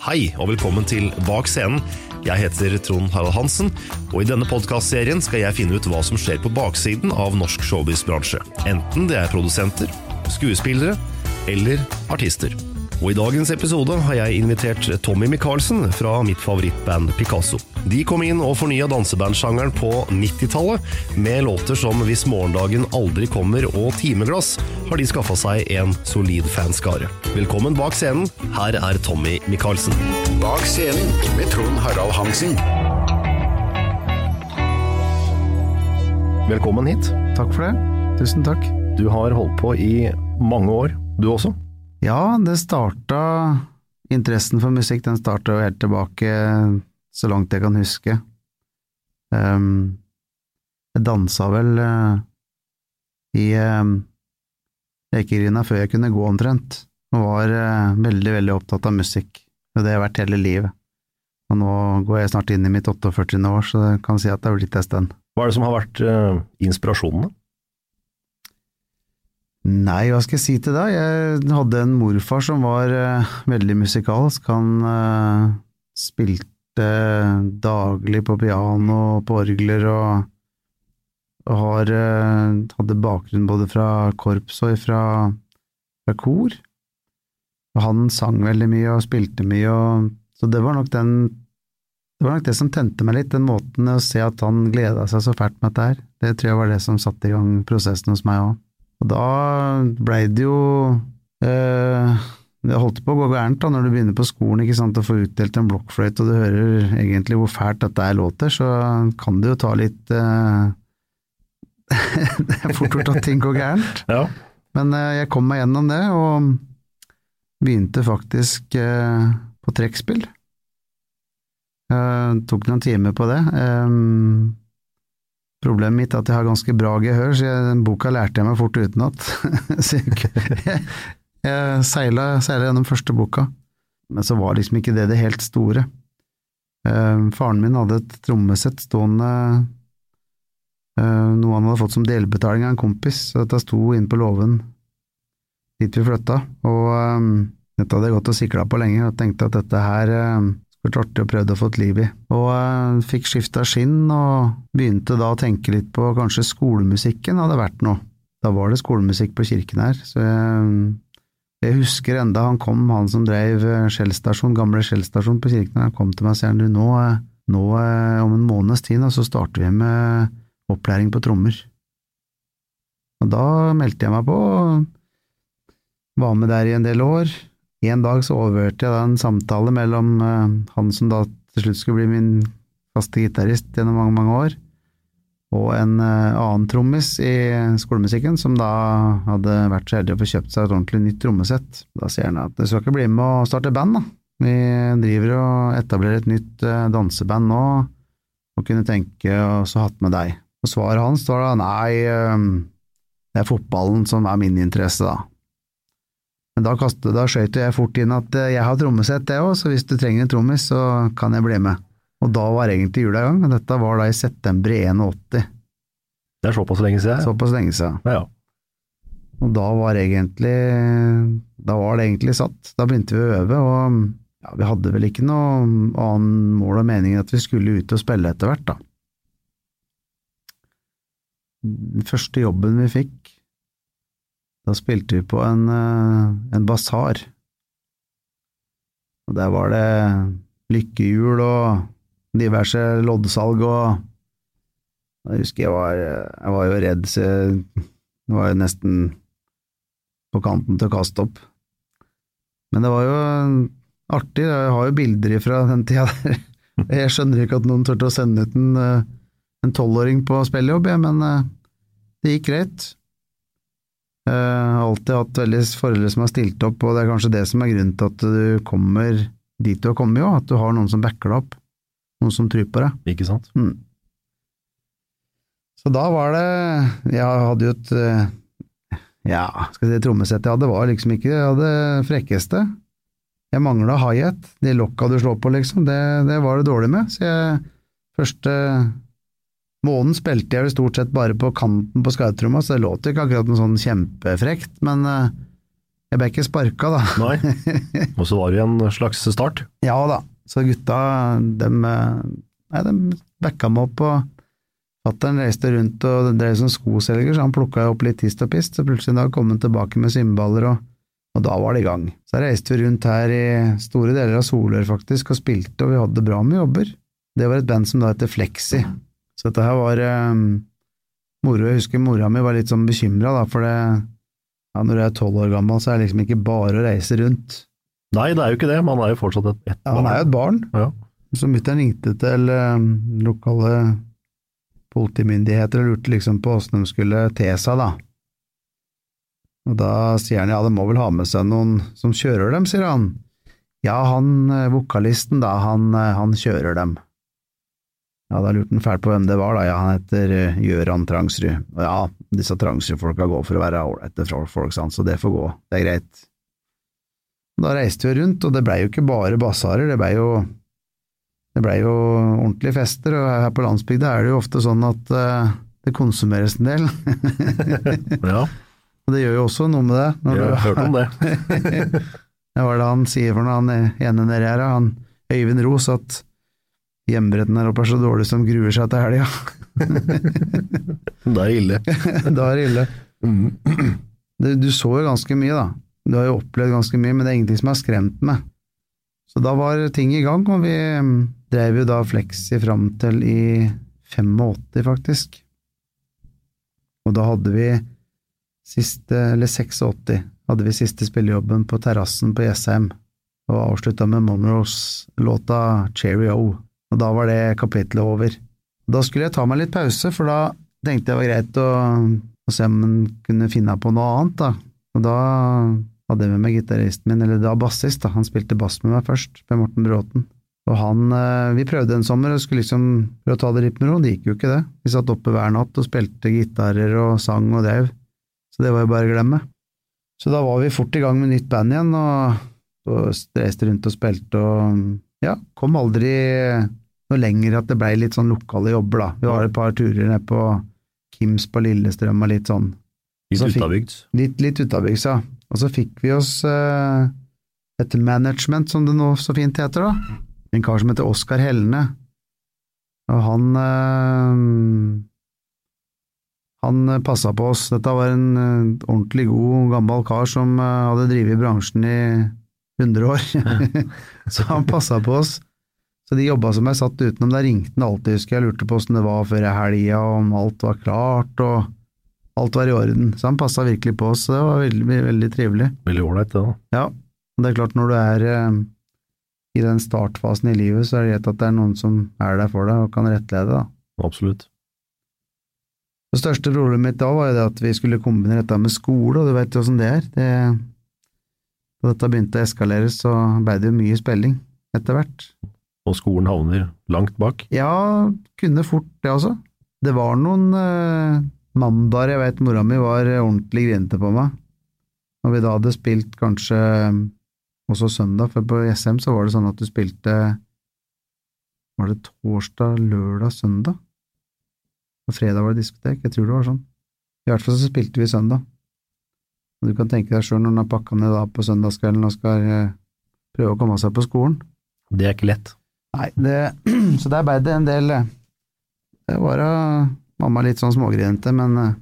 Hei, og velkommen til Bak scenen. Jeg heter Trond Harald Hansen, og i denne podkastserien skal jeg finne ut hva som skjer på baksiden av norsk showbiz-bransje. Enten det er produsenter, skuespillere eller artister. Og I dagens episode har jeg invitert Tommy Michaelsen fra mitt favorittband Picasso. De kom inn og fornya dansebandsjangeren på 90-tallet med låter som Hvis morgendagen aldri kommer og Timeglass, har de skaffa seg en solid fanskare. Velkommen bak scenen, her er Tommy Michaelsen. Bak scenen med Trond Harald Hansen. Velkommen hit. Takk for det. Tusen takk. Du har holdt på i mange år, du også? Ja, det starta Interessen for musikk den starta jo helt tilbake så langt jeg kan huske. Um, jeg dansa vel uh, i um, lekegrinda før jeg kunne gå, omtrent, og var uh, veldig, veldig opptatt av musikk. Og det har jeg vært hele livet. Og nå går jeg snart inn i mitt 48. år, så jeg kan si at det har blitt en stund. Hva er det som har vært uh, inspirasjonene? Nei, hva skal jeg si til deg? Jeg hadde en morfar som var uh, veldig musikalsk. Han uh, spilte daglig på piano og på orgler, og, og har, uh, hadde bakgrunn både fra korps og fra, fra kor. Og han sang veldig mye og spilte mye, og, så det var den det var nok det som tente meg litt, den måten å se at han gleda seg så fælt med dette her. Det tror jeg var det som satte i gang prosessen hos meg òg. Og da blei det jo eh, Det holdt på å gå gærent da, når du begynner på skolen ikke sant, og får utdelt en blokkfløyte, og du hører egentlig hvor fælt dette er låter, så kan det jo ta litt eh, Det er fort gjort at ting går gærent. Ja. Men eh, jeg kom meg gjennom det, og begynte faktisk eh, på trekkspill. Eh, tok noen timer på det. Um, Problemet mitt er at jeg har ganske bra gehør, så jeg, den boka lærte jeg meg fort utenat. så jeg, jeg, seila, seila gjennom første boka, men så var liksom ikke det det helt store. Uh, faren min hadde et trommesett stående, uh, noe han hadde fått som delbetaling av en kompis, så dette sto inne på låven dit vi flytta, og eh, dette hadde jeg gått og sikla på lenge, og tenkte at dette her skulle vært artig å prøve å få et liv i. Og eh, fikk skifta skinn, og begynte da å tenke litt på kanskje skolemusikken hadde vært noe. Da var det skolemusikk på kirken her, så jeg, jeg husker enda han kom, han som drev Skjellstasjon, gamle Skjellstasjon på kirken, han kom til meg og sa nå, nå om en måneds tid så starter vi med opplæring på trommer. Og da meldte jeg meg på, og var med der i en del år. En dag så overhørte jeg da en samtale mellom uh, han som da til slutt skulle bli min faste gitarist gjennom mange, mange år, og en uh, annen trommis i skolemusikken som da hadde vært så heldig å få kjøpt seg et ordentlig nytt trommesett. Da sier han at du skal ikke bli med og starte band, da. Vi driver og etablerer et nytt uh, danseband nå, og kunne tenke oss å hatt med deg. Og svaret hans var da nei, det er fotballen som er min interesse, da. Men da, kastet, da skjøt jeg fort inn at eh, jeg har trommesett, jeg òg, så hvis du trenger en trommis, så kan jeg bli med. Og da var egentlig jula i gang, og dette var da i september i 81. Det er såpass lenge siden? Såpass lenge siden. Ja, ja. Og da var egentlig Da var det egentlig satt. Da begynte vi å øve, og ja, vi hadde vel ikke noe annen mål og mening enn at vi skulle ut og spille etter hvert, da. Den første jobben vi fikk, da spilte vi på en, eh, en basar. Og der var det lykkehjul og diverse loddsalg og Jeg husker jeg var, jeg var jo redd, så jeg var jo nesten på kanten til å kaste opp. Men det var jo artig, jeg har jo bilder fra den tida der. Jeg skjønner ikke at noen turte å sende ut en eh, tolvåring på spillejobb, jeg, men eh, det gikk greit. Jeg har alltid hatt veldig foreldre som har stilt opp, og det er kanskje det som er grunnen til at du kommer dit du har kommet, jo, at du har noen som backer deg opp, noen som tror på deg. Ikke sant? Mm. Så da var det Jeg hadde jo et Ja, skal jeg si trommesett jeg hadde, var liksom ikke Jeg hadde frekkeste. Jeg mangla high-hat, de lokka du slår på, liksom, det, det var det dårlig med. Så jeg første måneden spilte jeg jo stort sett bare på kanten på skautromma, så det låt ikke akkurat noe sånn kjempefrekt, men uh, jeg ble ikke sparka, da. Nei, og så var det en slags start? ja da, så gutta, dem, nei, dem backa meg opp, og Fattern reiste rundt og drev som skoselger, så han plukka opp litt hist og pist, så plutselig da kom han tilbake med cymbaler, og, og, da var det i gang. Så reiste vi rundt her i store deler av Solør faktisk, og spilte, og vi hadde bra med jobber. Det var et band som da heter Flexi. Så dette her var um, moro. Jeg husker mora mi var litt sånn bekymra, for det, ja, når du er tolv år gammel, så er det liksom ikke bare å reise rundt. Nei, det er jo ikke det, man er jo fortsatt et, et ja, man er jo et barn. Ja. Så mutter'n ringte til um, lokale politimyndigheter og lurte liksom på åssen de skulle te seg, da. Og da sier han ja, de må vel ha med seg noen som kjører dem, sier han. Ja, han vokalisten, da, han, han kjører dem. Ja, da lurte han fælt på hvem det var, da. Ja, han heter Gjøran Gøran Trangsrud. Og ja, disse Trangsrud-folka går for å være ålreite folk, sant, så det får gå, det er greit. Da reiste vi rundt, og det blei jo ikke bare basarer, det blei jo det blei jo ordentlige fester, og her på landsbygda er det jo ofte sånn at uh, det konsumeres en del. ja. Og det gjør jo også noe med det. Jeg har hørt om det. det var det han sier for noe, han ene nedi her, han Øyvind Ros, at hjemmebretten her oppe er så dårlig som gruer seg til helga. det er det ille. da er det ille. Du, du så jo ganske mye, da. Du har jo opplevd ganske mye, men det er ingenting som har skremt meg. Så da var ting i gang, og vi drev jo da Flexi fram til i 85, faktisk. Og da hadde vi siste, eller 86, hadde vi siste spillejobben på terrassen på Jessheim, og avslutta med Monroes-låta Cheerio. Og da var det kapitlet over. Da skulle jeg ta meg litt pause, for da tenkte jeg det var greit å, å se om man kunne finne på noe annet, da. Og da hadde jeg med meg gitaristen min, eller da bassist, da. Han spilte bass med meg først, med Morten Bråten. Og han Vi prøvde en sommer og skulle liksom prøve å ta det litt med ro, det gikk jo ikke det. Vi satt oppe hver natt og spilte gitarer og sang og drev, så det var jo bare å glemme. Så da var vi fort i gang med nytt band igjen, og, og reiste rundt og spilte og ja, kom aldri noe lenger at det blei litt sånn lokale jobber, da. Vi var et par turer ned på Kims på Lillestrøm og litt sånn. Litt Så utabygds. Litt, litt utabygds, ja. Og så fikk vi oss eh, et management, som det nå så fint heter, da. En kar som heter Oskar Helne. Og han eh, Han passa på oss. Dette var en eh, ordentlig god, gammel kar som eh, hadde drevet i bransjen i 100 år. så han passa på oss. Så de jobba som jeg satt utenom. Der ringte han alltid, husker jeg, lurte på åssen det var før helga, om alt var klart, og alt var i orden. Så han passa virkelig på oss, så det var veldig, veldig trivelig. Veldig ålreit, det da. Ja, og det er klart når du er eh, i den startfasen i livet, så er det greit at det er noen som er der for deg og kan rettlede, da. Absolutt. Det største problemet mitt da var jo det at vi skulle kombinere dette med skole, og du vet jo åssen det er. Det, da dette begynte å eskalere, så blei det jo mye spilling etter hvert. Og skolen havner langt bak. Ja, kunne fort det altså. Det var noen eh, mandager jeg vet mora mi var ordentlig grinete på meg. Når vi da hadde spilt kanskje eh, også søndag, for på SM så var det sånn at du spilte Var det torsdag, lørdag, søndag? Og fredag var det diskotek, jeg tror det var sånn. I hvert fall så spilte vi søndag. Og du kan tenke deg sjøl når han har pakka ned da på søndagskvelden og skal eh, prøve å komme seg på skolen. Det er ikke lett. Nei, det, så der ble det en del eh, Det var da mamma litt sånn smågrinete, men eh,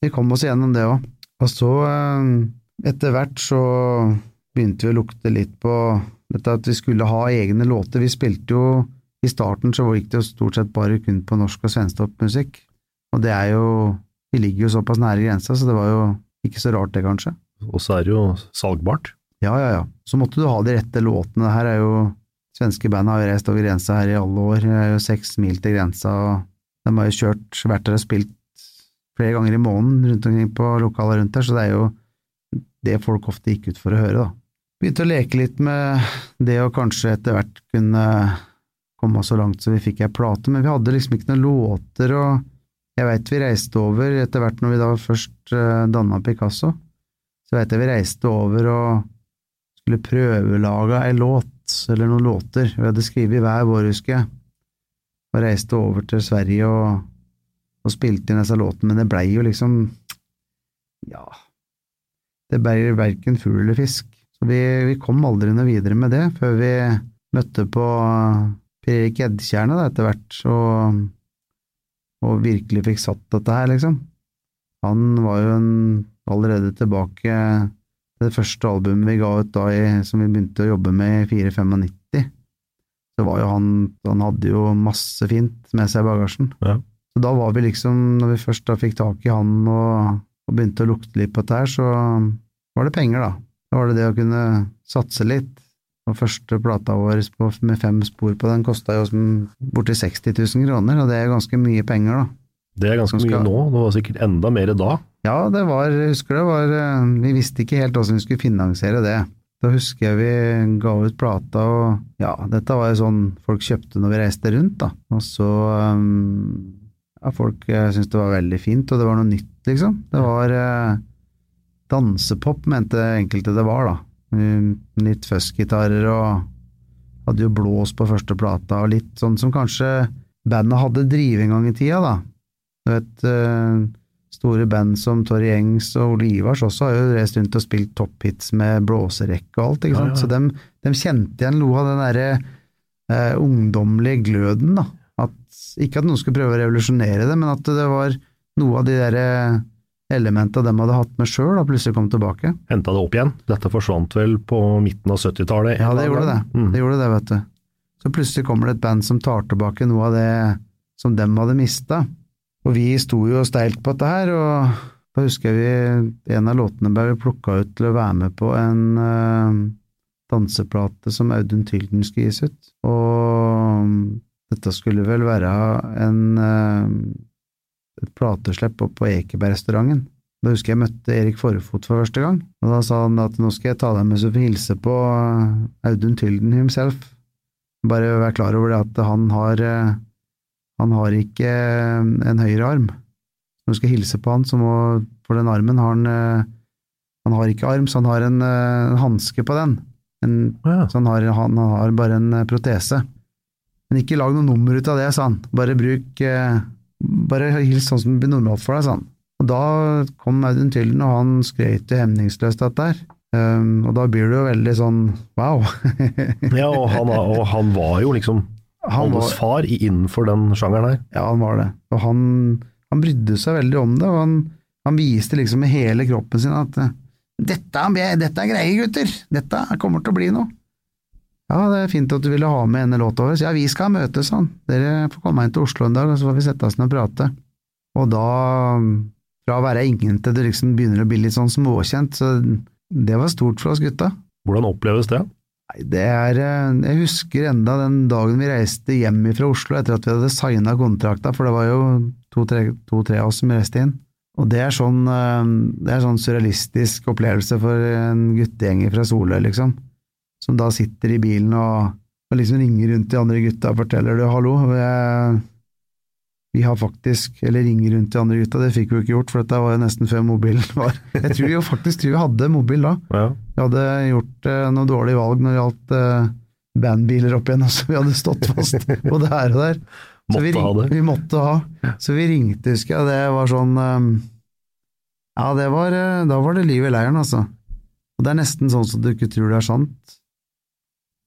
vi kom oss igjennom det òg. Og så, eh, etter hvert, så begynte vi å lukte litt på dette at vi skulle ha egne låter. Vi spilte jo I starten så gikk det jo stort sett bare kun på norsk og svensktoppmusikk, og det er jo Vi ligger jo såpass nære grensa, så det var jo ikke så rart, det, kanskje. Og så er det jo salgbart. Ja, ja, ja. Så måtte du ha de rette låtene. Det her er jo Svenske band har jo reist over grensa her i alle år. Det er jo seks mil til grensa, og de har jo kjørt, vært der og spilt flere ganger i måneden rundt omkring på lokaler rundt der, så det er jo det folk ofte gikk ut for å høre, da. Begynte å leke litt med det å kanskje etter hvert kunne komme så langt så vi fikk ei plate, men vi hadde liksom ikke noen låter, og jeg veit vi reiste over etter hvert når vi da først uh, danna Picasso, så veit jeg vi reiste over og skulle prøvelage ei låt, eller noen låter. Vi hadde skrevet hver vår, husker jeg, og reiste over til Sverige og, og spilte inn disse låtene, men det blei jo liksom Ja, det blei verken fugl eller fisk. Så vi, vi kom aldri noe videre med det før vi møtte på Per Erik Edtjerne etter hvert, og, og virkelig fikk satt dette her, liksom. Han var jo en, allerede tilbake det første albumet vi ga ut da i, som vi begynte å jobbe med i 4-95, så var jo han Han hadde jo masse fint med seg i bagasjen. Ja. Så da var vi liksom, når vi først da fikk tak i han og, og begynte å lukte litt på dette her, så var det penger, da. Da var det det å kunne satse litt. Og første plata vår på, med fem spor på den kosta jo borti 60 000 kroner, og det er ganske mye penger, da. Det er ganske skal- mye nå. Det var sikkert enda mer da. Ja, det var, jeg husker det var eh, Vi visste ikke helt hvordan vi skulle finansiere det. Da husker jeg vi ga ut plata, og ja, dette var jo sånn folk kjøpte når vi reiste rundt, da. Og så um, Ja, folk uh, syntes det var veldig fint, og det var noe nytt, liksom. Det var eh, dansepop, mente enkelte det var, da. Litt fuzzgitarer og hadde jo blås på første plata, og litt sånn som kanskje bandet hadde drive en gang i tida, da. Du vet, eh, store band som Torry Engs og Ole Ivars også har jo reist rundt og spilt topphits med blåserekke og alt, ikke sant. ja. Så dem, dem kjente igjen noe av den derre eh, ungdommelige gløden, da. At, ikke at noen skulle prøve å revolusjonere det, men at det var noe av de derre elementene de hadde hatt med sjøl, da plutselig kom tilbake. Henta det opp igjen. Dette forsvant vel på midten av 70-tallet? Ja, det gjorde det. Mm. Det gjorde det, vet du. Så plutselig kommer det et band som tar tilbake noe av det som dem hadde mista. Og vi sto jo steilt på dette her, og da husker jeg vi en av låtene ble plukka ut til å være med på en uh, danseplate som Audun Tylden skulle gis ut. Og dette skulle vel være en, uh, et plateslepp opp på Ekebergrestauranten. Da husker jeg møtte Erik Forfot for første gang, og da sa han at nå skal jeg ta deg med så du får hilse på eh, Audun Tylden himself. Bare vær klar over det at han har han har ikke eh, en høyre arm. Når du skal hilse på han, så må For den armen har han eh, Han har ikke arm, så han har en, eh, en hanske på den. En, Ja. så han har, han har bare en protese. Men ikke lag noe nummer ut av det, sa han. Bare bruk Bare hils sånn som det blir normalt for deg, sa han. Og da kom Audun Tylden, og han skrøt jo hemningsløst av dette her. Um, og da blir du jo veldig sånn wow. ja, og han, og han var jo liksom Han var- far innenfor den sjangeren her. Ja, han var det. Og han, han brydde seg veldig om det, og han, han viste liksom med hele kroppen sin at eh, dette, dette er greie, gutter! Dette kommer til å bli noe. Ja, det er fint at du ville ha med denne låt over. Ja, vi skal møtes, han. Dere får komme inn til Oslo en dag, og så får vi sette oss ned og prate. Og da, fra å være ingen til det liksom begynner å bli litt sånn småkjent, så det var stort for oss gutta. Hvordan oppleves det? Nei, det er eh, Jeg husker enda den dagen vi reiste hjem fra Oslo etter at vi hadde signa kontrakta, for det var jo to-tre to, av oss som reiste inn. Og det er sånn eh, Det er sånn surrealistisk opplevelse for en guttegjeng fra Soløy, liksom. Som da sitter i bilen og, og liksom ringer rundt de andre gutta og forteller du, hallo, jeg, vi har faktisk Eller ringer rundt de andre gutta, det fikk vi jo ikke gjort, for dette var jo nesten før mobilen var Jeg tror jo faktisk tror vi hadde mobil da. Ja. Vi hadde gjort eh, noe dårlig valg når det gjaldt eh, bandbiler opp igjen, så vi hadde stått fast både her og der. Så vi, Måtte ha det. Vi måtte ha. Så vi ringte, husker jeg, det var sånn eh, Ja, det var eh, Da var det liv i leiren, altså. Og det er nesten sånn som du ikke tror det er sant.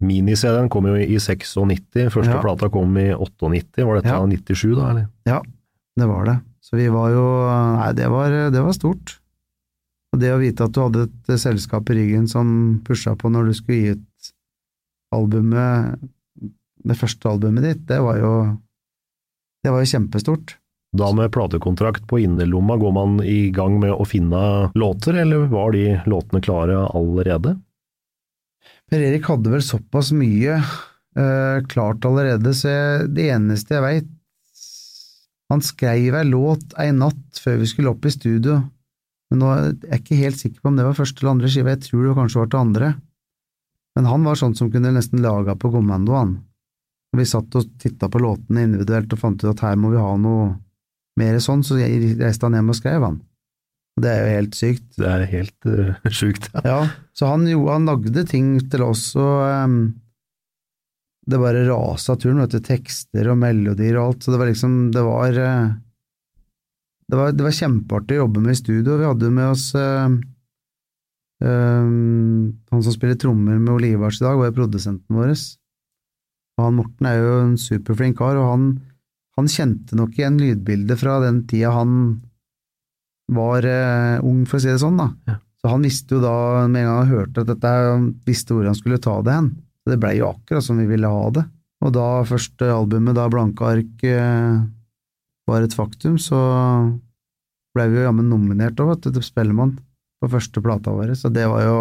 Mini-CD-en kom jo i 96, første Ja. plata kom i 98. Var dette Ja. 97 da, eller? Ja, det var det. Så vi var jo Nei, det var, det var stort. Og det å vite at du hadde et selskap i ryggen som pusha på når du skulle gi ut albumet, det første albumet ditt, det var jo Det var jo kjempestort. Da med platekontrakt på innerlomma, går man i gang med å finne låter, eller var de låtene klare allerede? Per Erik hadde vel såpass mye uh, klart allerede, så jeg, det eneste jeg veit Han skrev ei låt ei natt før vi skulle opp i studio, men nå er jeg ikke helt sikker på om det var første eller andre skive, jeg tror det kanskje var til andre. Men han var sånn som kunne nesten laga på kommando, han. Og vi satt og titta på låtene individuelt og fant ut at her må vi ha noe mer sånn, så jeg reiste han hjem og skrev, han. Og det er jo helt sykt. Det er helt uh, sjukt. Ja, så han, jo, han lagde ting til oss, og um, det bare rasa turen, vet du, tekster og melodier og alt, så det var liksom, det var eh, det var, det var kjempeartig å jobbe med i studio, vi hadde med oss øh, øh, han som spiller trommer med Olivars i dag, var jo produsenten vår, og han Morten er jo en superflink kar, og han, han kjente nok igjen lydbildet fra den tida han var øh, ung, for å si det sånn, da. Så han visste jo da, med en gang han hørte at dette, han visste hvor han skulle ta det hen. Så det blei jo akkurat som vi ville ha det. Og da første albumet, da Blanke ark var et faktum, så blei vi jo jammen nominert òg, vet du, til Spellemann på første plata vår. Så det var jo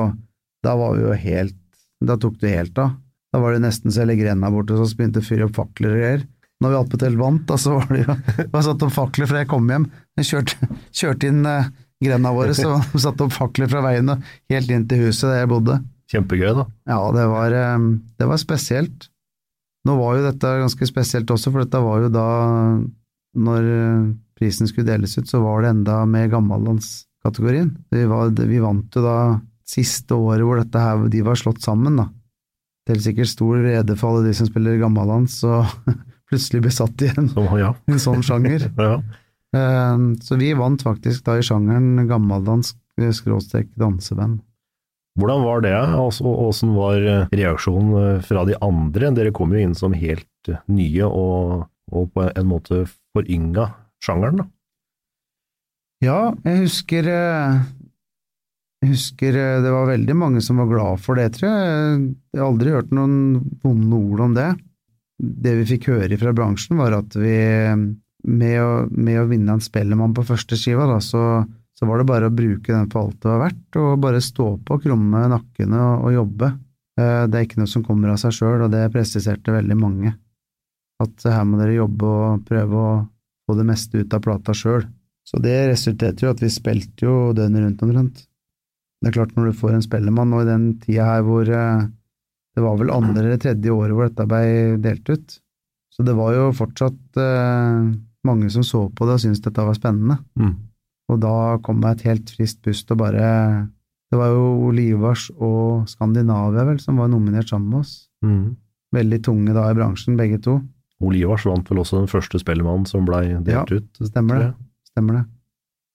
Da var vi jo helt Da tok det helt av. Da var det nesten så hele grenda borte så begynte å fyre opp fakler og greier. Når vi attpåtil vant, da, så var det jo var satt opp fakler fra jeg kom hjem. Jeg kjørte, kjørte inn eh, grenda våre, så satte opp fakler fra veien og helt inn til huset der jeg bodde. Kjempegøy, da. Ja, det var, eh, det var spesielt. Nå var jo dette ganske spesielt også, for dette var jo da, når eh, prisen skulle deles ut, så var det enda med gammallandskategorien. Vi, var, vi vant jo da siste året hvor dette her, de var slått sammen, da. Til sikkert stor rede for alle de som spiller gammallands, og plutselig blir satt i en, Så, ja. en sånn sjanger. ja. Eh, Så vi vant faktisk da i sjangeren gammeldansk eh, skråstrek danseband. Hvordan var det, altså, og hvordan var reaksjonen fra de andre? Dere kom jo inn som helt nye og, og på en måte forynga sjangeren, da. Ja, jeg husker eh, Jeg husker eh, det var veldig mange som var glad for det, tror jeg. Jeg har aldri hørt noen vonde ord om det. Det vi fikk høre fra bransjen, var at vi med å, med å vinne en Spellemann på første skiva, da, så, så var det bare å bruke den på alt det var verdt, og bare stå på, krumme nakkene og, og jobbe. Eh, Det er ikke noe som kommer av seg sjøl, og det presiserte veldig mange. At her må dere jobbe og prøve å få det meste ut av plata sjøl. Så det resulterte jo at vi spilte jo døgnet rundt omtrent. Det er klart, når du får en spellemann, og i den tida her hvor eh, det var vel andre eller tredje året hvor dette ble delt ut, så det var jo fortsatt eh, mange som så på det og syntes dette var spennende. Mm. Og da kom det et helt friskt pust og bare Det var jo Olivars og Skandinavia vel som var nominert sammen med oss. Mm. veldig tunge da i bransjen, begge to. Olivars vant vel også den første Spellemann som blei delt Ja, ut. Stemmer det. Stemmer det.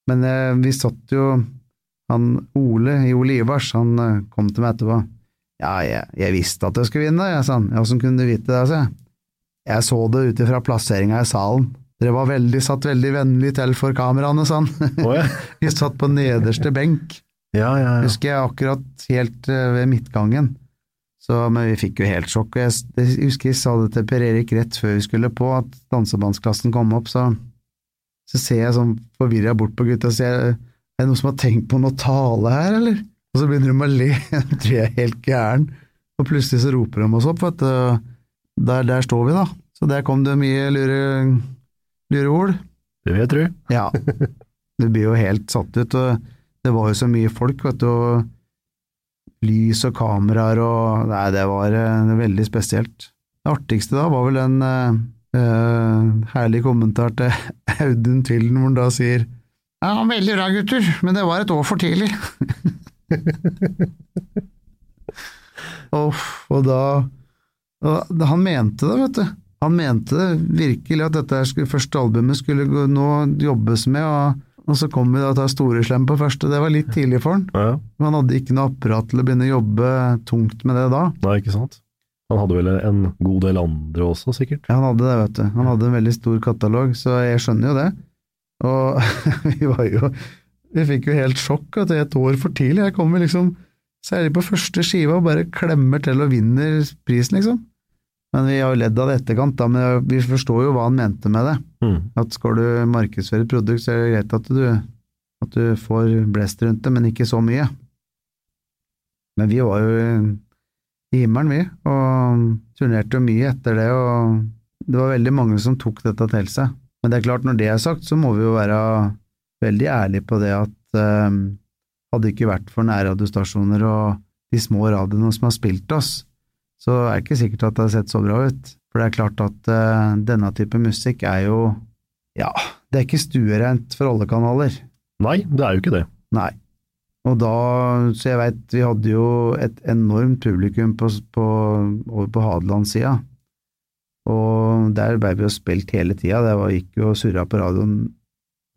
Men eh, vi satt jo Han Ole i Olivars, han eh, kom til meg etterpå. Ja, jeg, jeg visste at jeg skulle vinne, jeg, sa han. Ja, åssen kunne du vite det, sa jeg. Jeg så det ut ifra plasseringa i salen. Dere var veldig, satt veldig vennlig til for kameraene, sa han. Oh, ja. vi satt på nederste benk. Ja, ja, ja. Husker jeg akkurat helt eh, ved midtgangen. Så, men vi fikk jo helt sjokk. Jeg, jeg husker jeg sa det til Per Erik rett før vi skulle på, at dansebandsklassen kom opp, så, så ser jeg sånn forvirra bort på gutta og sier er det noen som har tenkt på noe tale her, eller? Og så begynner de å le, jeg tror jeg er helt gæren. Og plutselig så roper de oss opp, vet du. Der, der står vi, da. Så der kom det mye lure, lure ord. Det vil jeg tro. Ja. Du blir jo helt satt ut, og det var jo så mye folk, vet du, og lys og kameraer og Nei, det var uh, veldig spesielt. Det artigste da var vel en uh, uh, herlig kommentar til Audun Tvilden, hvor han da sier Ja, veldig bra, gutter, men det var et år for tidlig. og, og da og Han mente det, vet du. Han mente virkelig at dette første albumet skulle nå jobbes med, og, og så kom vi da til Storeslem på første. Det var litt tidlig for han. Ja, han hadde ikke noe apparat til å begynne å jobbe tungt med det da. Nei, ikke sant. Han hadde vel en god del andre også, sikkert. Ja, han hadde det, vet du. Han hadde en veldig stor katalog, så jeg skjønner jo det. Og vi var jo Vi fikk jo helt sjokk at det er et år for tidlig. Jeg kommer liksom særlig på første skiva og bare klemmer til og vinner prisen, liksom. Men vi har jo ledd av det i etterkant, da, men vi forstår jo hva han mente med det. Mm. At skal du markedsføre et produkt, så er det greit at du, at du får blest rundt det, men ikke så mye. Men vi var jo i himmelen, vi, og turnerte jo mye etter det, og det var veldig mange som tok dette til seg. Men det er klart, når det er sagt, så må vi jo være veldig ærlige på det at eh, hadde det ikke vært for nærradiostasjoner og de små radioene som har spilt oss, så er det ikke sikkert at det har sett så bra ut. For det er klart at uh, denne type musikk er jo Ja, det er ikke stuereint for alle kanaler. Nei, det er jo ikke det. Nei. Og da, så jeg veit, vi hadde jo et enormt publikum på, på, over på Hadelandssida. Og der ble vi jo spilt hele tida. Det var, gikk jo og surra på radioen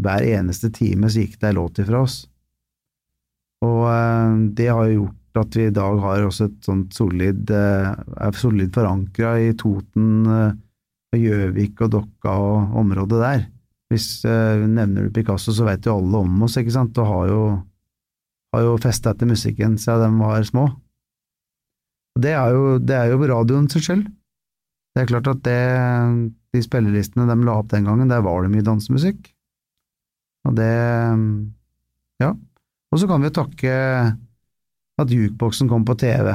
hver eneste time, så gikk det ei låt ifra oss. Og uh, det har jo gjort at vi i dag har også et sånt solid eh, er solid forankra i Toten, eh, Gjøvik og Dokka og området der. Hvis eh, nevner du Picasso, så vet jo alle om oss, ikke sant, og har jo, har jo festa etter musikken siden de var små. Og det er jo, det er jo radioen sin skyld. Det er klart at det, de spillelistene de la opp den gangen, der var det mye dansemusikk. Og det Ja. Og så kan vi jo takke at jukeboksen kom på TV.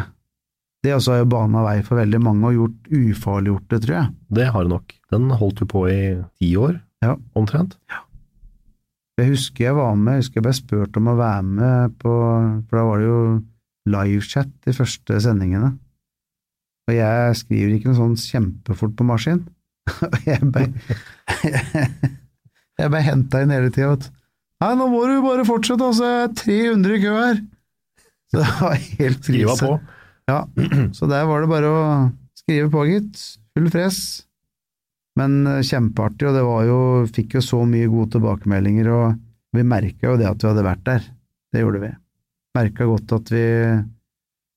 Det også har jo bana vei for veldig mange og gjort ufarliggjort det, tror jeg. Det har det nok. Den holdt jo på i ti år, Ja. omtrent. Jeg husker jeg var med, jeg husker jeg ble spurt om å være med på For da var det jo livechat de første sendingene. Og jeg skriver ikke noe sånn kjempefort på maskin. Og jeg ble Jeg ble henta inn hele tida, vet du. Nei, nå må du bare fortsette, altså. Det er 300 i kø her. Så det var helt Skriva på. Ja, så der var det bare å skrive på, gitt. Full fres. Men eh, kjempeartig, og det var jo Fikk jo så mye gode tilbakemeldinger, og vi merka jo det at vi hadde vært der. Det gjorde vi. Merka godt at vi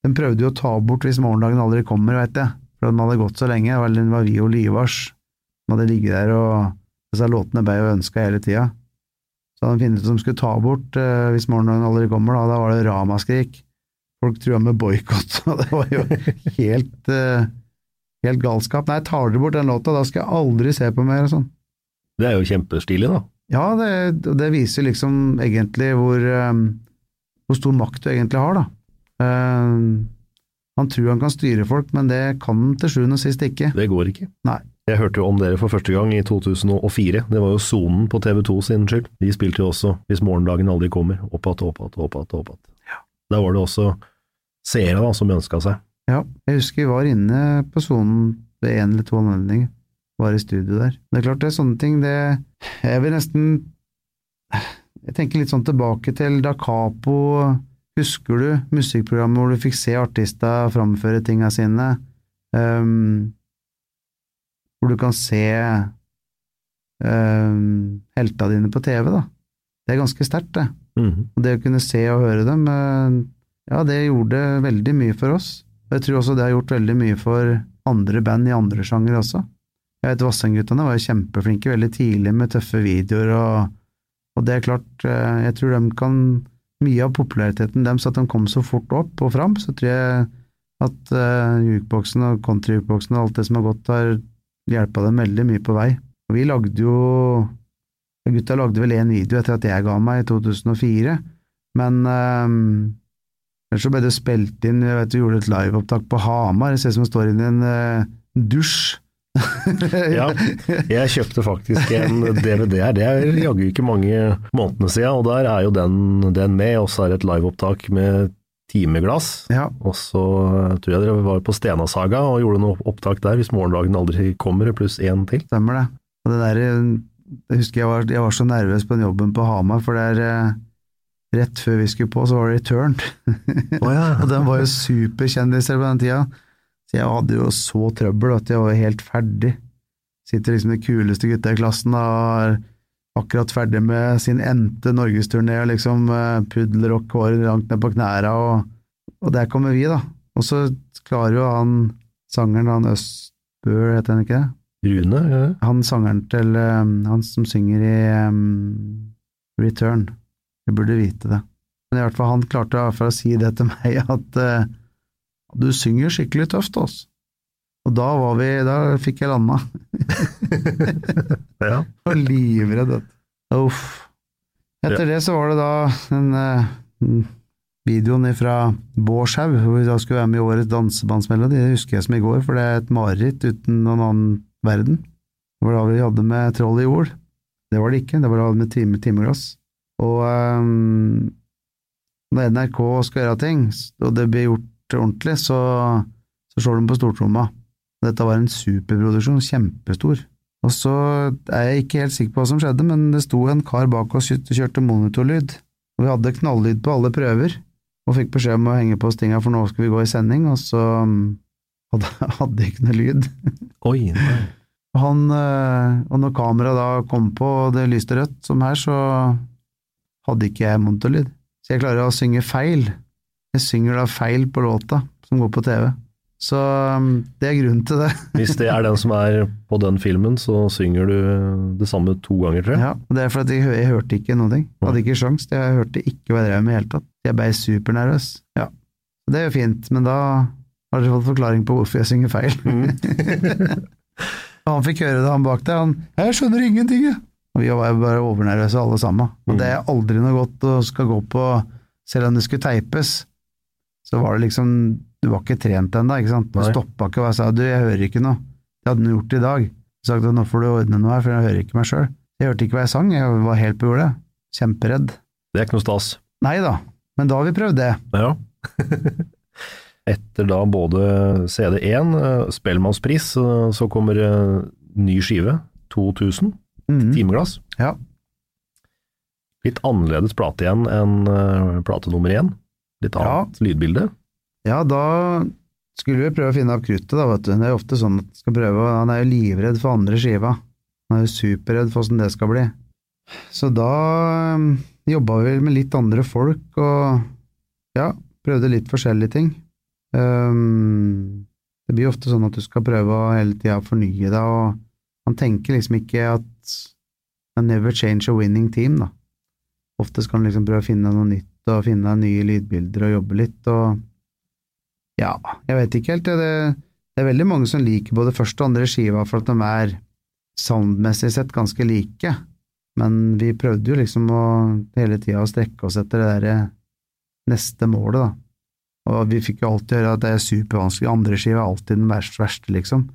De prøvde jo å ta bort hvis morgendagen aldri kommer, veit jeg, for de hadde gått så lenge. Vel, var vi og Livars som hadde ligget der, og disse låtene ble jo ønska hele tida. Så hadde de funnet ut de skulle ta bort eh, hvis morgendagen aldri kommer, da, da var det ramaskrik. Folk trua med boikott, og det var jo helt, eh, helt galskap. Nei, tar dere bort den låta, da skal jeg aldri se på mer og sånn. Det er jo kjempestilig, da. Ja, det, det viser liksom egentlig hvor, um, hvor stor makt du egentlig har, da. Um, han tror han kan styre folk, men det kan han til sjuende og sist ikke. Det går ikke. Nei. Jeg hørte jo om dere for første gang i 2004. Det var jo Sonen på TV2 sin skyld. De spilte jo også Hvis morgendagen aldri kommer. Opp att, opp att, opp att, opp att. Da var det også seere da, som ønska seg. Ja, jeg husker vi var inne på sonen ved en eller to anledninger. Var i studio der. Det er klart det er sånne ting, det Jeg vil nesten Jeg tenker litt sånn tilbake til Da Capo Husker du musikkprogrammet hvor du fikk se artister framføre tinga sine? Um, hvor du kan se øh, helta dine på TV, da. Det er ganske sterkt, det. Mhm. Og det å kunne se og høre dem, øh, ja, det gjorde veldig mye for oss. Og jeg tror også det har gjort veldig mye for andre band i andre sjangere også. Jeg vet Vassendguttene var jo kjempeflinke veldig tidlig med tøffe videoer, og, og det er klart, øh, jeg tror de kan Mye av populariteten deres, at de kom så fort opp og fram, så tror jeg at uh, jukeboksen og country-jukeboksen og alt det som har gått, har hjelpa dem veldig mye på vei. Og vi lagde jo Gutta lagde vel én video etter at jeg ga meg i 2004, men um, så ble det spilt inn Jeg vet du gjorde et liveopptak på Hamar, det ser ut som det står inni en uh, dusj. Ja, jeg kjøpte faktisk en DVD her, det er jaggu ikke mange månedene siden, og der er jo den, den med, og så er det et liveopptak med timeglass. Ja. Og så tror jeg dere var på Stenasaga og gjorde noe opptak der, hvis morgendagen aldri kommer, pluss én til. Stemmer det. Og det der, jeg husker jeg var, jeg var så nervøs på den jobben på Hamar, for det er eh, rett før vi skulle på, så var det Returned. Oh, ja. og den var jo superkjendiser på den tida. Så jeg hadde jo så trøbbel at jeg var helt ferdig. Sitter liksom de kuleste gutta i klassen og akkurat ferdig med sin endte norgesturné, og liksom pudler og håret langt ned på knæra, og, og der kommer vi, da. Og så klarer jo han sangeren, han Østbø, heter han ikke det? Rune? Ja. Han sangeren til um, Han som synger i um, Return. Jeg burde vite det. Men i hvert fall han klarte å si det til meg, at uh, du synger skikkelig tøft, altså. Og da var vi Da fikk jeg landa. ja. Og livredd. Uff. Etter det så var det da den uh, videoen fra Bårdshaug, hvor vi da skulle være med i årets dansebandsmelodi. Det husker jeg som i går, for det er et mareritt uten noen annen verden. Det var da vi hadde med Troll i jord. Det var det ikke, det var da med time, timeglass. Og um, når NRK skal gjøre ting, og det blir gjort ordentlig, så, så slår de på stortromma. Dette var en superproduksjon, kjempestor. Og så er jeg ikke helt sikker på hva som skjedde, men det sto en kar bak oss og kjørte monitorlyd. Og vi hadde knalllyd på alle prøver, og fikk beskjed om å henge på oss tinga, for nå skal vi gå i sending, og så um, hadde, hadde ikke noe lyd. Oi, nei. Han, øh, og når kameraet da kom på og det lyste rødt, som her, så hadde ikke jeg monitorlyd. Så jeg klarer å synge feil. Jeg synger da feil på låta som går på TV. Så um, det er grunnen til det. Hvis det er den som er på den filmen, så synger du det samme to ganger, tror jeg. Ja, og det er fordi jeg, jeg hørte ikke noen ting. Hadde ikke sjans. Jeg hørte ikke hva jeg drev med i det hele tatt. Jeg ble supernervøs. Ja. Og Det er jo fint, men da har dere fått forklaring på hvorfor jeg synger feil. Mm. han fikk høre det, han bak der. Han 'Jeg skjønner ingenting, jeg'. Og vi var jo bare overnervøse alle sammen. Og det er aldri noe godt å skal gå på, selv om det skulle teipes, så var det liksom Du var ikke trent ennå, ikke sant. Du stoppa ikke og sa 'du, jeg hører ikke noe'. Det hadde han gjort i dag. Sa at 'nå får du ordne noe her, for jeg hører ikke meg sjøl'. Jeg hørte ikke hva jeg sang, jeg var helt på jordet. Kjemperedd. Det er ikke noe stas. Nei da, men da har vi prøvd det. Ja. Etter da både CD1, eh, Spellemannspris, eh, så kommer ny skive, 2000, mm. timeglass. Ja. Litt annerledes plate igjen enn eh, plate nummer én. Litt Ja. annet lydbilde. Ja, da skulle vi prøve å finne opp kruttet, da, vet du. Det er jo ofte sånn at prøve, han er jo livredd for andre skiva. Han er jo superredd for åssen det skal bli. Så da um, jobba vi med litt andre folk, og ja, prøvde litt forskjellige ting. Um, det blir ofte sånn at du skal prøve å hele tida fornye deg, og man tenker liksom ikke at never change a winning team, da. Ofte skal man liksom prøve å finne noe nytt og finne nye lydbilder og jobbe litt, og ja, jeg vet ikke helt. Det, det er veldig mange som liker både første og andre skiva for at de er soundmessig sett ganske like, men vi prøvde jo liksom å hele tida å strekke oss etter det derre neste målet, da. Og vi fikk jo alltid høre at det er supervanskelig, andre skiva er alltid den verste, verste, liksom.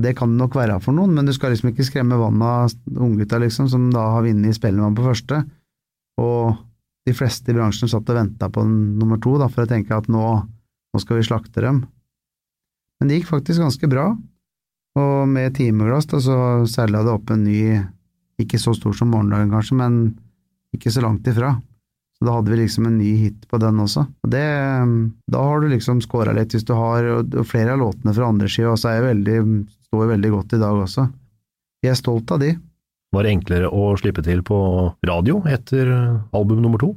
Det kan det nok være for noen, men du skal liksom ikke skremme vannet av unggutta, liksom, som da har vunnet Spellemann på første, og de fleste i bransjen satt og venta på nummer to, da, for å tenke at nå, nå skal vi slakte dem. Men det gikk faktisk ganske bra, og med timeglass da, så seila det opp en ny, ikke så stor som morgendagen kanskje, men ikke så langt ifra. Så da hadde vi liksom en ny hit på den også. Og det, da har du liksom scora litt, hvis du har og flere av låtene fra andre skiva også er veldig, står veldig godt i dag også. Jeg er stolt av de. Var det enklere å slippe til på radio etter album nummer to?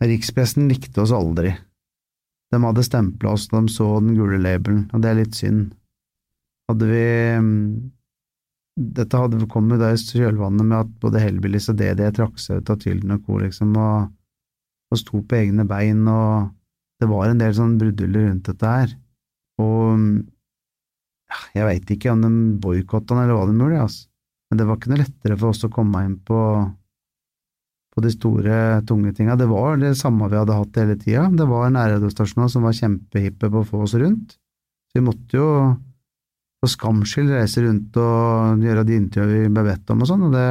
Rikspressen likte oss aldri. De hadde stempla oss da de så den gule labelen, og det er litt synd. Hadde vi Dette hadde kommet da i kjølvannet med at både Hellbillies og DD trakk seg ut av Tylden og co., liksom, og, og sto på egne bein, og det var en del sånn bruduljer rundt dette her. Og jeg veit ikke om de boikotta den eller hva de gjorde, altså. men det var ikke noe lettere for oss å komme inn på på de store, tunge tinga. Det var det samme vi hadde hatt hele tida. Det var nærradiostasjoner som var kjempehippe på å få oss rundt. Vi måtte jo for skams skyld reise rundt og gjøre de intervjuene vi ble bedt om og sånn, og det,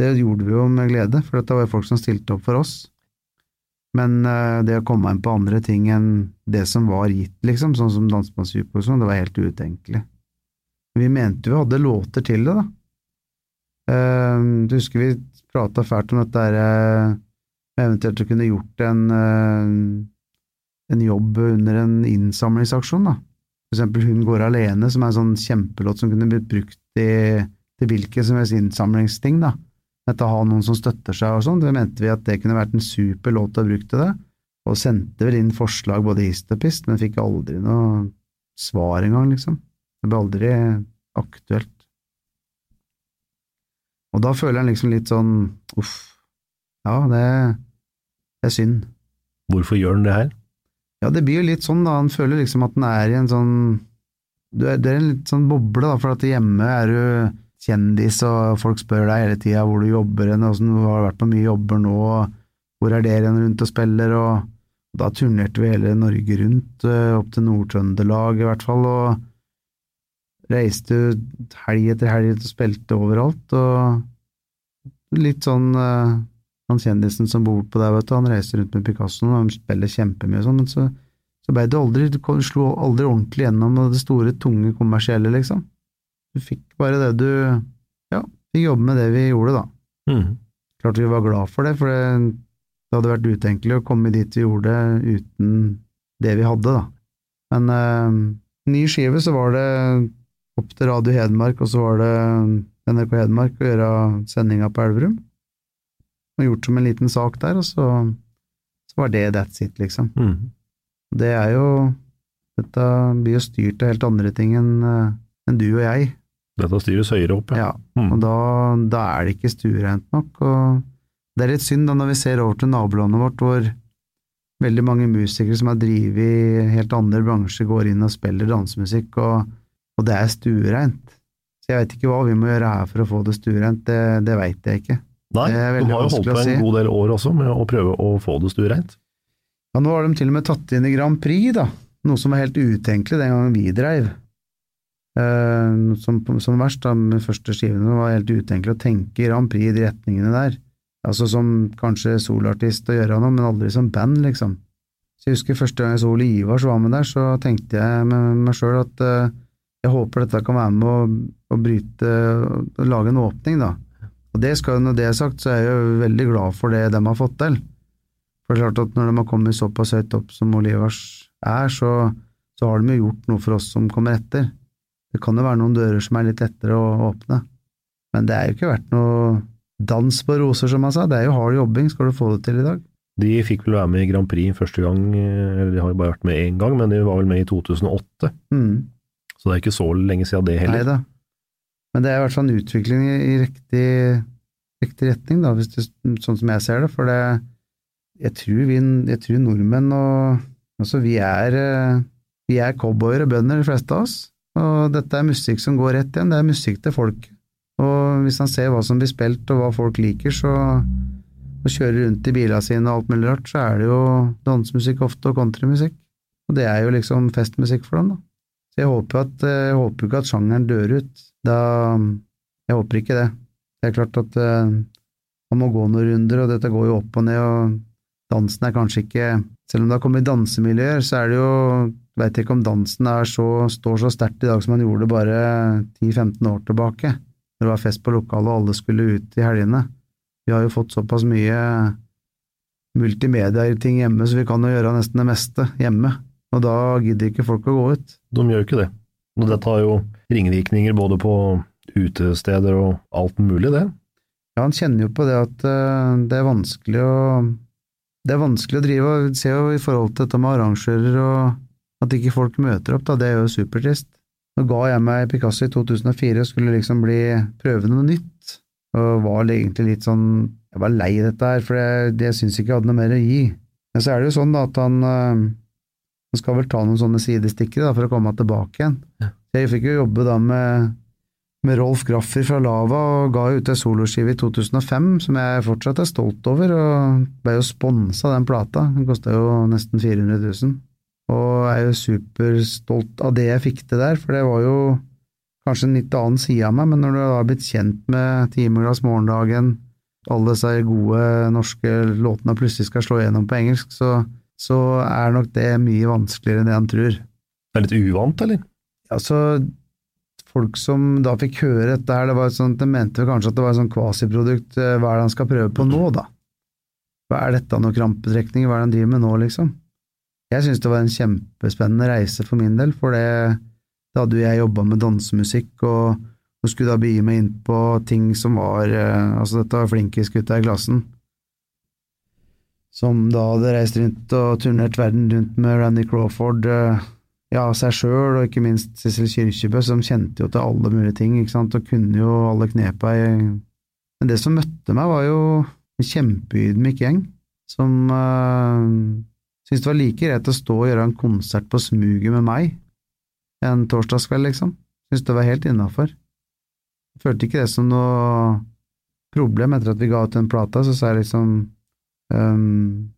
det, gjorde vi jo med glede, for dette var jo folk som stilte opp for oss. Men uh, det å komme inn på andre ting enn det som var gitt, liksom, sånn som Dansemannsdypet og sånn, det var helt utenkelig. Vi mente jo vi hadde låter til det, da. Uh, du husker vi prata fælt om dette her, uh, eventuelt å kunne gjort en, en jobb under en innsamlingsaksjon, da. For eksempel Hun går alene, som er en sånn kjempelåt som kunne blitt brukt i, til hvilken som helst innsamlingsting, da. Dette å ha noen som støtter seg og sånn, det mente vi at det kunne vært en super låt å bruke til det, og sendte vel inn forslag både hist og pist, men fikk aldri noe svar engang, liksom. Det ble aldri aktuelt. Og da føler jeg liksom litt sånn uff, ja, det, det er synd. Hvorfor gjør han det her? Ja, det blir jo litt sånn, da. Han føler liksom at han er i en sånn du er, Det er en litt sånn boble, da, for at hjemme er du kjendis, og folk spør deg hele tida hvor du jobber hen, åssen du har vært på mye jobber nå, hvor er dere rundt og spiller, og da turnerte vi hele Norge rundt, eh, opp til Nord-Trøndelag i hvert fall, og reiste helg etter helg og spilte overalt, og litt sånn uh, han kjendisen som bor på der, vet du, han reiser rundt med Picasso og de spiller kjempemye og sånn, men så, så ble det aldri, du slo aldri ordentlig gjennom det store, tunge, kommersielle, liksom. Du fikk bare det du ja, fikk jobbe med det vi gjorde, da. Mm. Klart vi var glad for det, for det, det hadde vært utenkelig å komme dit vi gjorde uten det vi hadde, da. Men eh, ny skive, så var det opp til Radio Hedmark, og så var det NRK Hedmark å gjøre sendinga på Elverum og gjort som en liten sak der, og så, så var det that's it, liksom. Mm. Det er jo Dette blir jo styrt av helt andre ting enn eh, en du og jeg. Dette styres høyere opp, ja. Mm. Og da, da, er det ikke stuereint nok, og det er litt synd da når vi ser over til nabolandet vårt, hvor veldig mange musikere som har drevet i helt andre bransjer, går inn og spiller dansemusikk, og, og det er stuereint. Så jeg vet ikke hva vi må gjøre her for å få det stuereint, det, det veit jeg ikke. Nei, de har jo holdt på en si. god del år også med å prøve å få det stuereint. Ja, nå har de til og med tatt inn i Grand Prix, da, noe som var helt utenkelig den gangen vi dreiv. Uh, som, som, verst, da, med første skivene var helt utenkelig å tenke Grand Prix i de retningene der. Altså som kanskje solartist å gjøre noe, men aldri som band, liksom. Så jeg husker første gang jeg så Ole som var med der, så tenkte jeg med meg sjøl at uh, jeg håper dette kan være med å, å bryte og lage en åpning, da. Og det skal, Når det er sagt, så er jeg jo veldig glad for det de har fått til. For det er klart at når de har kommet såpass høyt opp som Olivers er, så, så, har de jo gjort noe for oss som kommer etter. Det kan jo være noen dører som er litt lettere å åpne, men det er jo ikke vært noe dans på roser, som han sa. Det er jo hard jobbing, skal du få det til i dag. De fikk vel være med i Grand Prix første gang, eller de har jo bare vært med én gang, men de var vel med i 2008. Mm. Så det er ikke så lenge siden det heller. Neida. Men det er i hvert fall en utvikling i, riktig, riktig, retning, da, det, sånn som jeg ser det. For det, jeg, tror vi, jeg tror nordmenn og Altså, vi er, eh, vi er cowboyer og bønder, de fleste av oss. Og dette er musikk som går rett igjen. Det er musikk til folk. Og hvis han ser hva som blir spilt og hva folk liker, så og kjører rundt i bilene sine og alt mulig rart, så er det jo dansemusikk ofte og countrymusikk. Og det er jo liksom festmusikk for dem, da. Så jeg håper, eh, håper ikke at sjangeren dør ut. Da Jeg håper ikke det. Det er klart at uh, man må gå noen runder, og dette går jo opp og ned, og dansen er kanskje ikke Selv om det har kommet dansemiljøer, så er det jo Veit ikke om dansen så, står så sterkt i dag som man gjorde bare 10-15 år tilbake, når det var fest på lokalet og alle skulle ut i helgene. Vi har jo fått såpass mye multimedia-ting hjemme, så vi kan jo gjøre nesten det meste hjemme. Og da gidder ikke folk å gå ut. De gjør jo ikke det. Og dette har jo ringvirkninger både på utesteder og alt mulig, det. Ja, han kjenner jo på det at uh, det er vanskelig å Det er vanskelig å drive og se jo i forhold til dette med arrangører og at ikke folk møter opp, da, det er jo supertrist. Nå ga jeg meg Picasso i 2004 og skulle liksom bli prøve noe nytt, og var egentlig litt sånn Jeg var lei dette her, for jeg, jeg syns ikke jeg hadde noe mer å gi. Men så er det jo sånn da at han han skal vel ta noen sånne sidestikker da, for å komme tilbake igjen. Ja. Jeg fikk jo jobbe da med, med Rolf Graffer fra Lava, og ga ut ei soloskive i 2005 som jeg fortsatt er stolt over, og ble jo sponsa den plata. Den kosta jo nesten 400 000. Og jeg er jo superstolt av det jeg fikk til der, for det var jo kanskje en litt annen side av meg, men når du har blitt kjent med Timeglass Morgendagen, alle disse gode norske låtene plutselig skal slå igjennom på engelsk, så så er nok det mye vanskeligere enn det han tror. Det er litt uvant, eller? Altså, folk som da fikk høre dette her, det var sånn, de mente kanskje at det var et sånn kvasiprodukt. Eh, hva er det han skal prøve på nå, da? Hva er dette noe krampetrekning, hva er det han driver med nå, liksom? Jeg syns det var en kjempespennende reise for min del, for det, da hadde jo jeg jobba med dansemusikk, og, og skulle da begi meg inn på ting som var eh, Altså, dette var flinkisgutta i klassen som da hadde reist rundt og turnert verden rundt med Randy Crawford, eh, ja, seg sjøl, og ikke minst Sissel Kyrkjebø, som kjente jo til alle mulige ting, ikke sant, og kunne jo alle knepa i Men det som møtte meg, var jo en kjempeydmyk gjeng, som uh, syntes det var like greit å stå og gjøre en konsert på smuget med meg en torsdagskveld, liksom. Syntes det var helt innafor. Følte ikke det som noe problem etter at vi ga ut den plata, så sa jeg liksom Um,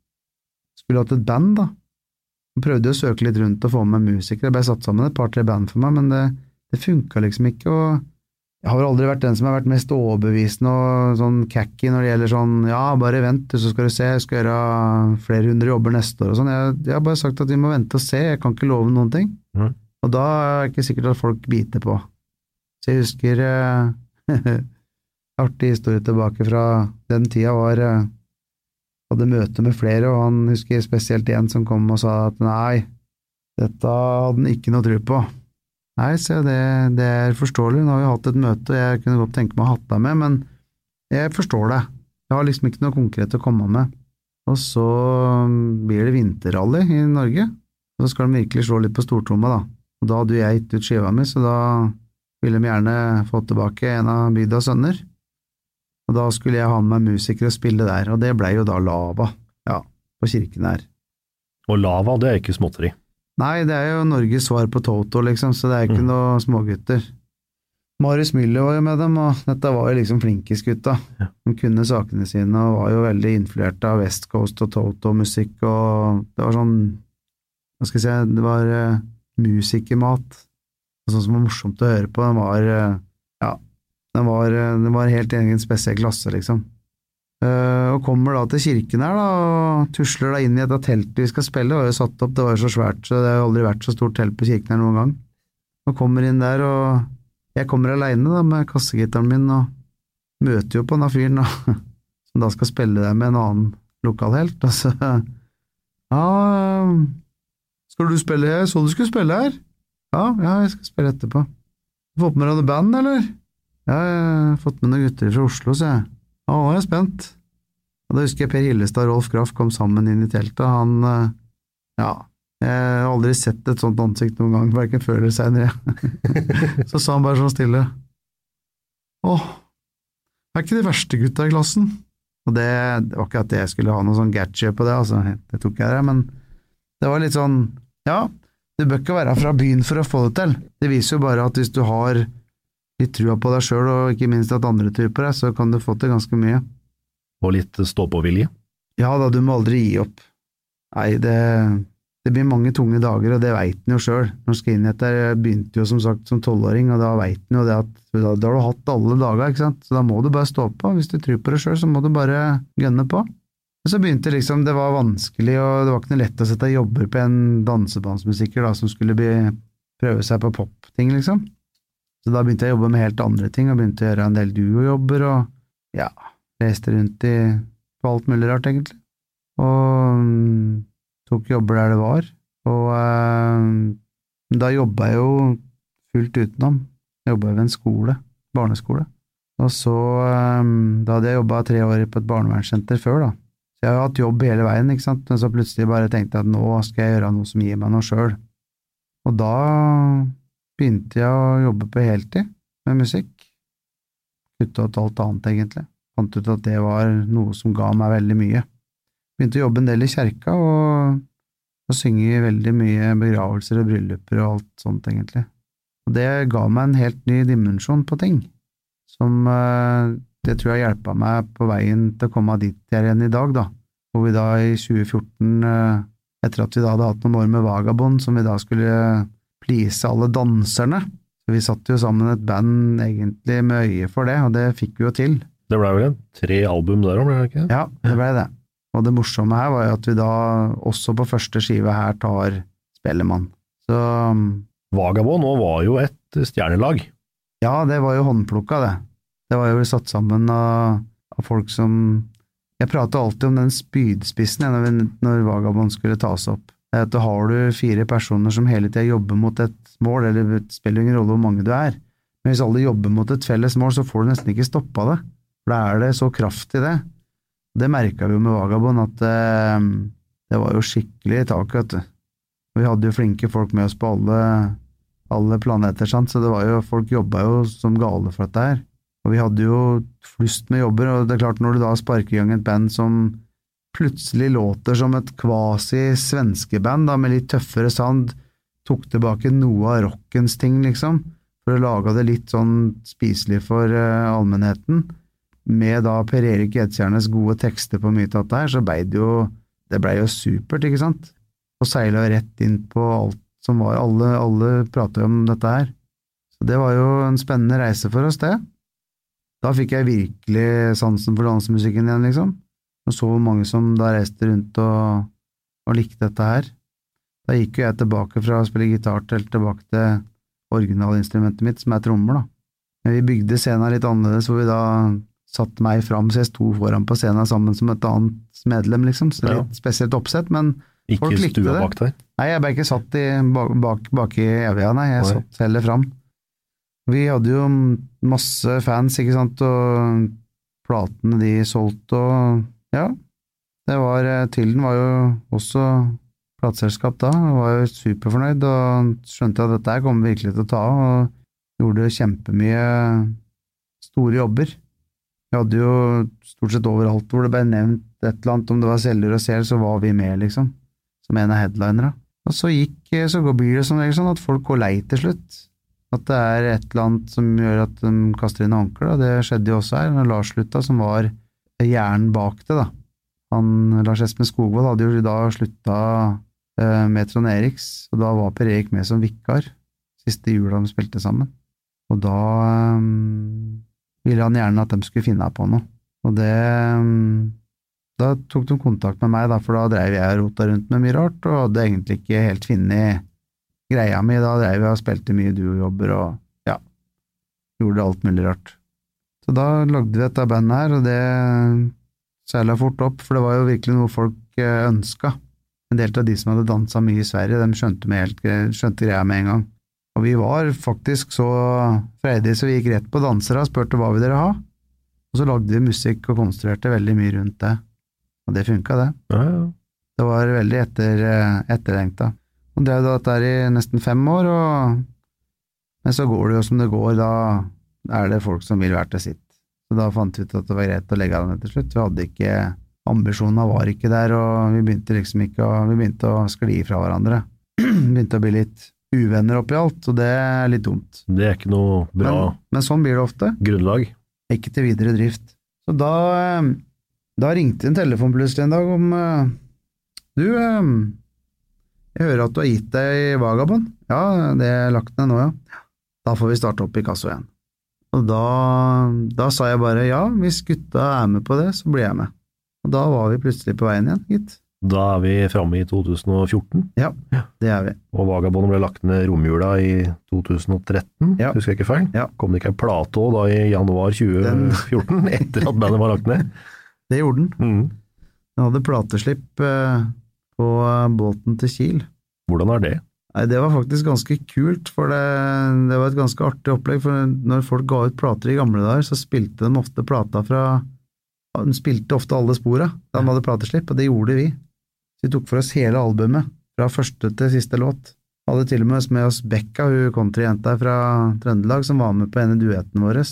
skulle hatt et band, da. Jeg prøvde å søke litt rundt og få med musikere. Jeg ble satt sammen et par-tre band for meg, men det, det funka liksom ikke. og jeg har aldri vært den som har vært mest overbevisende og sånn cacky når det gjelder sånn ja, bare vent, så skal du se, jeg skal gjøre flere hundre jobber neste år og sånn. Jeg, jeg, har bare sagt at vi må vente og se, jeg kan ikke love noen ting. Mm. Og da er det ikke sikkert at folk biter på. Så jeg husker eh, Artig historie tilbake fra den tida var eh, hadde møte med flere, og han husker spesielt en som kom og sa at nei, dette hadde han ikke noe tro på. Nei, se, det, det, er forståelig, nå har vi hatt et møte, og jeg kunne godt tenke meg å ha hatt deg med, men jeg forstår det, jeg har liksom ikke noe konkret å komme med. Og så blir det vinterrally i Norge, og så skal de virkelig slå litt på stortromma, da. Og da hadde jeg gitt ut skiva mi, så da ville de gjerne få tilbake en av bygdas sønner. Og da skulle jeg ha med meg musikere og spille der, og det blei jo da Lava, ja, på kirken her. Og Lava, det er ikke småtteri? Nei, det er jo Norges svar på Toto, liksom, så det er ikke mm. noe smågutter. Marius Müller var jo med dem, og dette var jo liksom flinkisgutta. Ja. De kunne sakene sine og var jo veldig influert av West Coast og Toto-musikk, og det var sånn, hva skal jeg si, det var uh, musikermat, sånn som var morsomt å høre på. Den var uh, den var, eh, den var helt egen spesiell klasse, liksom. Uh, og kommer da til kirken her, da, og tusler da inn i dette teltet vi skal spille. Det var jo satt opp, det var jo så svært, så det har jo aldri vært så stort telt på kirken her noen gang. Og kommer inn der, og jeg kommer aleine med kassegitaren min, og møter jo på denne fyren, som da skal spille der med en annen lokalhelt. Og så Ja, skal du spille her? Så du skulle spille her? Ja, ja, jeg skal spille etterpå. Fått med deg noe band, eller? Ja, jeg har fått med noen gutter fra Oslo, så jeg. Ja, nå er jeg spent. Og Da husker jeg Per Hillestad og Rolf Graff kom sammen inn i teltet. Han eh, Ja, jeg har aldri sett et sånt ansikt noen gang, verken før eller seinere. så sa han bare sånn stille. Åh, er ikke de verste gutta i klassen? Og det, det var ikke at jeg skulle ha noe sånn gadget på det, altså, det tok jeg det, men det var litt sånn, ja, du bør ikke være fra byen for å få det til. Det viser jo bare at hvis du har litt trua på deg sjøl, og ikke minst at andre tror på deg, så kan du få til ganske mye. Og litt stå-på-vilje? Ja da, du må aldri gi opp. Nei, det, det blir mange tunge dager, og det veit en jo sjøl. Når Skinhead begynte jo som sagt som tolvåring, og da veit en jo det at da, da, har du hatt alle dager, ikke sant, så da må du bare stå på. Hvis du tror på det sjøl, så må du bare gønne på. Og så begynte liksom, det var vanskelig, og det var ikke noe lett å sette jobber på en dansebandsmusiker da, som skulle bli, prøve seg på popting, liksom. Så da begynte jeg å jobbe med helt andre ting, og begynte å gjøre en del duojobber, og ja, reiste rundt i, på alt mulig rart, egentlig. Og um, tok jobber der det var. Og um, da jobba jeg jo fullt utenom. Jobba ved en skole, barneskole. Og så um, Da hadde jeg jobba tre år på et barnevernssenter før, da. Så jeg har hatt jobb hele veien, ikke sant, men så plutselig bare tenkte jeg at nå skal jeg gjøre noe som gir meg noe sjøl. Og da begynte jeg å jobbe på heltid med musikk. Kutta ut alt annet, egentlig. Fant ut at det var noe som ga meg veldig mye. Begynte å jobbe en del i kjerka, og, og synge veldig mye begravelser og brylluper og alt sånt, egentlig. Og det ga meg en helt ny dimensjon på ting, som eh, det tror jeg hjelpa meg på veien til å komme dit jeg er igjen i dag, da. Hvor vi da i 2014, eh, etter at vi da hadde hatt noen år med Vagabond, som vi da skulle please alle danserne, vi satt jo sammen et band egentlig med øye for det, og det fikk vi jo til. Det ble vel en tre album der òg, ble det ikke? Ja, det ble det. Og det morsomme her var jo at vi da også på første skive her tar Spellemann. Så Vagabond nå var jo et stjernelag. ja, det var jo håndplukka, det. Det var jo satt sammen av, av folk som Jeg prata alltid om den spydspissen jeg, når, vi, når Vagabond skulle tas opp. At da har du fire personer som hele tida jobber mot et mål, eller det spiller ingen rolle hvor mange du er, men hvis alle jobber mot et felles mål, så får du nesten ikke stoppa det. For da er det så kraft i det. Det merka vi jo med Vagabond, at eh, det var jo skikkelig tak, vet du. Vi hadde jo flinke folk med oss på alle, alle planeter, sant? så det var jo, folk jobba jo som gale for dette her. Og vi hadde jo flust med jobber, og det er klart når du da sparker i gang et band som plutselig låter som et kvasi-svenskeband, med litt tøffere sand, tok tilbake noe av rockens ting, liksom, for å lage det litt sånn spiselig for uh, allmennheten, med da Per Erik Edstjernes gode tekster på mye av dette her, så blei det jo Det blei jo supert, ikke sant? Og seila rett inn på alt som var Alle, alle prater jo om dette her. Så det var jo en spennende reise for oss, det. Da fikk jeg virkelig sansen for dansemusikken igjen, liksom. Og så hvor mange som da reiste rundt og, og likte dette her. Da gikk jo jeg tilbake fra å spille gitar til tilbake til originalinstrumentet mitt, som er trommer, da. Men vi bygde scenen litt annerledes, hvor vi da satte meg fram, så jeg sto foran på scenen sammen som et annet medlem, liksom. Så Ja. litt spesielt oppsett, men Ikke folk likte det. Ikke stua bak der. Nei, jeg ble ikke satt i, bak, bak, bak i evja, nei, jeg Nei. satt heller fram. Vi hadde jo masse fans, ikke sant, og platene de solgte, og ja, det var, eh, Tilden var jo også plateselskap da, og var jo superfornøyd, og skjønte at dette her kommer virkelig til å ta av, og gjorde kjempemye store jobber. Vi hadde jo stort sett overalt hvor det ble nevnt et eller annet, om det var selger og sel, så var vi med, liksom som en av headlinerne. Og så gikk, så blir det som regel sånn at folk går lei til slutt. At det er et eller annet som gjør at de kaster inn håndkleet, og det skjedde jo også her. Når Lars slutta, som var hjernen bak det, da. Han, Lars Espen Skogvold hadde jo da slutta eh, med Trond Eriks, og da var Per Erik med som vikar. Siste jula de spilte sammen. Og da um, ville han gjerne at de skulle finne på noe. Og det um, da tok de kontakt med meg, da, for da dreiv jeg og rota rundt med mye rart, og hadde egentlig ikke helt funnet greia mi. Da dreiv jeg og spilte mye duojobber og ja, gjorde alt mulig rart. Så da lagde vi dette bandet her, og det seila fort opp, for det var jo virkelig noe folk eh, ønska. En del av de som hadde dansa mye i Sverige, de skjønte, med helt, skjønte greia med en gang. Og vi var faktisk så freidige så vi gikk rett på dansere og spurte hva vil dere ha? Og så lagde vi musikk og konstruerte veldig mye rundt det. Og det funka, det. Ja, ja. Det var veldig etter, etterlengta. Og drev dette i nesten fem år, og men så går det jo som det går, da er det folk som vil hver til sitt. Så da fant vi ut at det var greit å legge av den til slutt. Vi hadde ikke Ambisjonene var ikke der, og vi begynte liksom ikke å Vi begynte å skli fra hverandre. begynte å bli litt uvenner oppi alt, og det er litt dumt. Det er ikke noe bra Men, men sånn blir det ofte. grunnlag. Ikke til videre drift. Så da, eh, da ringte en telefon plutselig en dag om eh, Du, eh, jeg hører at du har gitt deg i Vagabond. Ja, det er lagt ned nå, ja. Da får vi starte opp i Kasso igjen. Og da, da sa jeg bare ja, hvis gutta er med på det, så blir jeg med. Og da var vi plutselig på veien igjen, gitt. Da er vi framme i 2014, Ja, det er vi. og Vagabond ble lagt ned romjula i 2013, Ja. husker jeg ikke feil? Ja. Kom det ikke en plate òg da i januar 2014, etter at bandet var lagt ned? Det gjorde den. Mm. Den hadde plateslipp eh, på båten til Kiel. Hvordan er det? Nei, det var faktisk ganske kult, for det, det var et ganske artig opplegg. For når folk ga ut plater i gamle dager, så spilte de ofte plata fra De spilte ofte alle spora da de hadde plateslipp, og det gjorde vi. Så vi tok for oss hele albumet, fra første til siste låt. Hadde til og med med oss Bekka, hun countryjenta fra Trøndelag, som var med på en av duettene våre.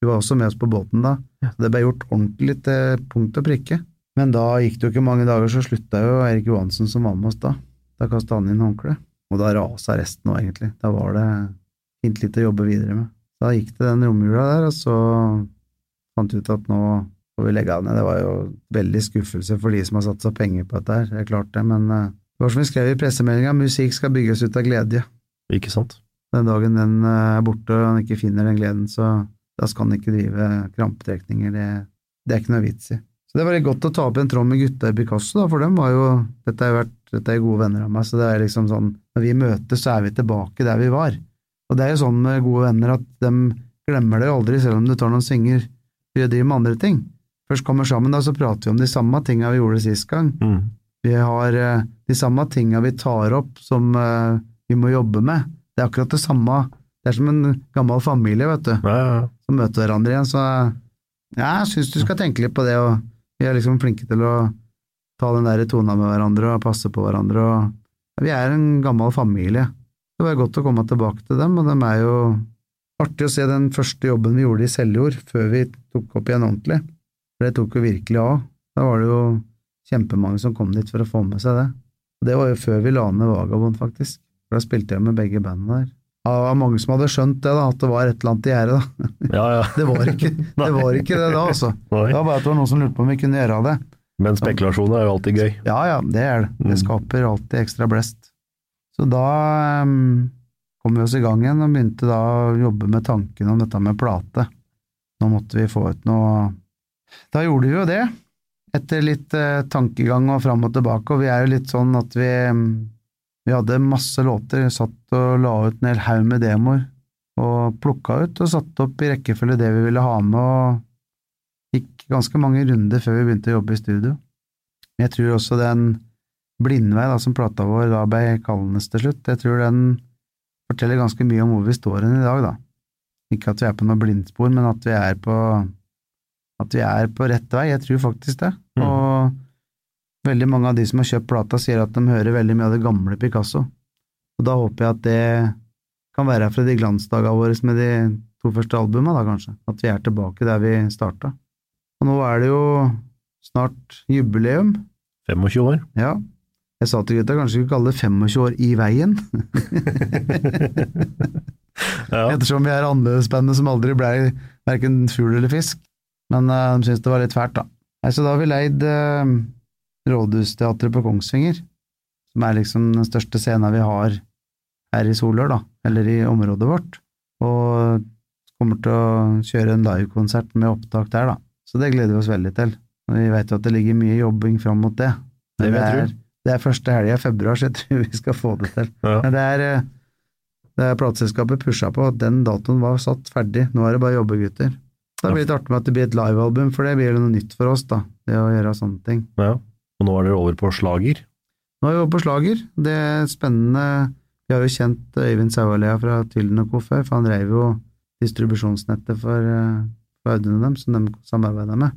Hun var også med oss på båten da. Så det ble gjort ordentlig til punkt og prikke. Men da gikk det jo ikke mange dager, så slutta jo Erik Johansen som var med oss da. Da kasta han inn håndkleet. Og da rasa resten òg, egentlig. Da var det fint litt å jobbe videre med. Da gikk det den romjula der, og så fant vi ut at nå får vi legge av ned. Det var jo veldig skuffelse for de som har satsa penger på dette her, det er klart det, men eh, det var som vi skrev i pressemeldinga, musikk skal bygges ut av glede. Ikke sant? Den dagen den eh, er borte og han ikke finner den gleden, så da skal han ikke drive krampetrekninger. Det, det er ikke noe vits i. Så det var litt godt å ta opp en tråd med gutta i Picasso, da, for dem var jo Dette jo vært dette er gode venner av meg, så det er liksom sånn Når vi møtes, så er vi tilbake der vi var. Og det er jo sånn med gode venner at de glemmer det jo aldri, selv om du tar noen svinger. Vi driver med andre ting. Først kommer sammen, da, så prater vi om de samme tinga vi gjorde sist gang. Mm. Vi har eh, de samme tinga vi tar opp som eh, vi må jobbe med. Det er akkurat det samme. Det er som en gammel familie, vet du, Ja, ja, ja. som møter hverandre igjen. Så ja, jeg syns du skal tenke litt på det, og vi er liksom flinke til å ta den der tona med hverandre og passe på hverandre. og Vi er en gammel familie. Det var godt å komme tilbake til dem, og de er jo artig å se den første jobben vi gjorde i Seljord, før vi tok opp igjen ordentlig. For det tok jo virkelig av. Da var det jo kjempemange som kom dit for å få med seg det. Og det var jo før vi la ned Vagabond, faktisk. Da spilte jeg med begge bandene der. Det var mange som hadde skjønt det, da, at det var et eller annet i gjerdet. ja, ja. Det var ikke det, var ikke det da, altså. Det var bare at det var noen som lurte på om vi kunne gjøre det. Men spekulasjoner er jo alltid gøy. Ja, ja, det er det. Det Mm. skaper alltid ekstra blest. Så da um, kom vi oss i gang igjen og begynte da å jobbe med tanken om dette med plate. Nå måtte vi få ut noe Da gjorde vi jo det, etter litt uh, tankegang og fram og tilbake, og vi er jo litt sånn at vi um, vi hadde masse låter, satt og la ut en hel haug med demoer, og plukka ut og satte opp i rekkefølge det vi ville ha med, og gikk ganske mange runder før vi begynte å jobbe i studio. Men jeg tror også den Blindvei, da, som plata vår da ble kallende til slutt, jeg tror den forteller ganske mye om hvor vi står hen i dag, da. Ikke at vi er på noe blindspor, men at vi er på at vi er på rett vei. Jeg tror faktisk det. Mm. Og veldig mange av de som har kjøpt plata, sier at de hører veldig mye av det gamle Picasso. Og da håper jeg at det kan være fra de glansdagene våre med de to første albumene, da kanskje. At vi er tilbake der vi starta. Og nå er det jo snart jubileum. 25 år. Ja. Jeg sa til gutta kanskje vi skulle kalle det 25 år i veien, Ja. ettersom vi er annerledesbandet som aldri blei verken fugl eller fisk. Men uh, de syntes det var litt fælt, da. Så da har vi leid uh, Rådhusteatret på Kongsvinger, som er liksom den største scenen vi har her i Solør, da, eller i området vårt. Og kommer til å kjøre en livekonsert med opptak der, da. Så det gleder vi oss veldig til. Og vi vet jo at det ligger mye jobbing fram mot det. Det jeg er, det er første helga i februar, så jeg tror vi skal få det til. Ja. Men det er, eh, det plateselskapet pusha på at den datoen var satt ferdig, nå er det bare å jobbe, gutter. Det blir litt artig med at det blir et livealbum, for det blir jo noe nytt for oss, da, det å gjøre sånne ting. Ja. Og nå er dere over på slager. Nå er vi over på slager. Det er spennende. Vi har jo kjent Øyvind Sauerlea fra Tylden og Co. før, for han drev jo distribusjonsnettet for, eh, for Audun og dem, som de samarbeider med.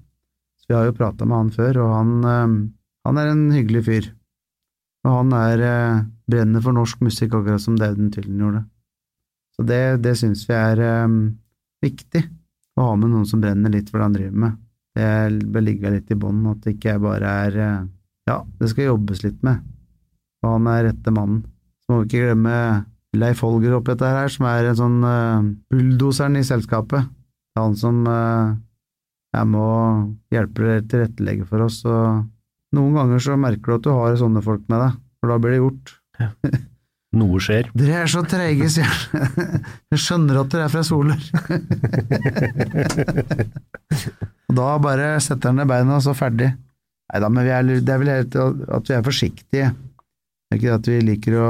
Så vi har jo prata med han før, og han, eh, han er en hyggelig fyr. Og han er eh, brenner for norsk musikk, akkurat som Dauden Tylden gjorde. Så det, det syns vi er eh, viktig, å ha med noen som brenner litt for det han driver med. Det bør ligge litt i bånn, at det ikke bare er eh, Ja, det skal jobbes litt med, og han er rette mannen. Så må vi ikke glemme Leif Holger oppi dette her, som er en sånn uh, bulldoseren i selskapet. Det er han som uh, er med å hjelpe dere tilrettelegge for oss, og noen ganger så merker du at du har sånne folk med deg, for da blir det gjort. Noe skjer. Dere er så treige, sier han. Jeg skjønner at dere er fra Soler. og da bare setter han ned beina, og så ferdig. Nei da, men vi er, det er vel at vi er forsiktige. Det er ikke at vi liker å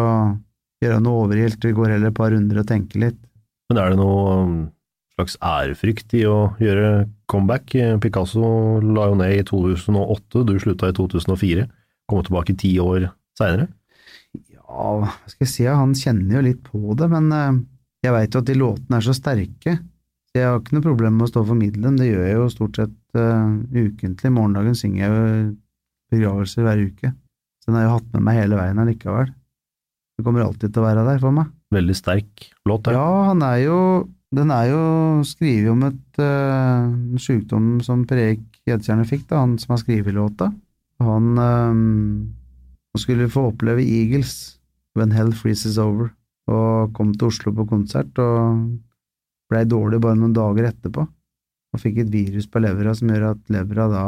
gjøre noe overilt, vi går heller et par runder og tenker litt. Men er det noe um, slags ærefrykt i å gjøre comeback? Picasso la jo ned i 2008, du slutta i 2004. Kommer tilbake ti år seinere? Ja, hva skal jeg si, han kjenner jo litt på det, men eh, jeg veit jo at de låtene er så sterke. Så jeg har ikke noe problem med å stå og formidle dem, det gjør jeg jo stort sett uh, ukentlig. Morgendagen synger jeg jo begravelser hver uke, så den har jeg jo hatt med meg hele veien allikevel. Det kommer alltid til å være der for meg. Veldig sterk låt, Ja, han er jo Den er jo skrevet om et uh, en sykdom som Preik Gjedtjerne fikk, da, han som har skrevet låta. Han um, skulle få oppleve Eagles, When Hell Freezes Over, og kom til Oslo på konsert og blei dårlig bare noen dager etterpå, og fikk et virus på levera som gjør at levera da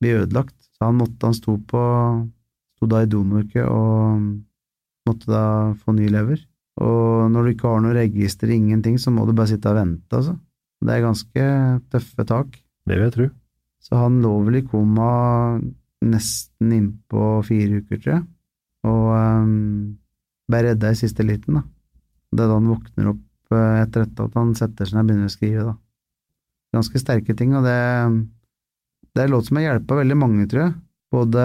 blir ødelagt. Så han måtte, han sto på, sto da i donorke og måtte da få ny lever. Og når du ikke har noe register, ingenting, så må du bare sitte og vente, altså. Det er ganske tøffe tak. Det vil jeg tro. Så han lå vel i koma nesten innpå fire uker, tror jeg, og um, ble redda i siste liten, da. Det er da han våkner opp uh, etter dette, at han setter seg ned og begynner å skrive, da. Ganske sterke ting, og det, det er en låt som har hjulpet veldig mange, tror jeg. Både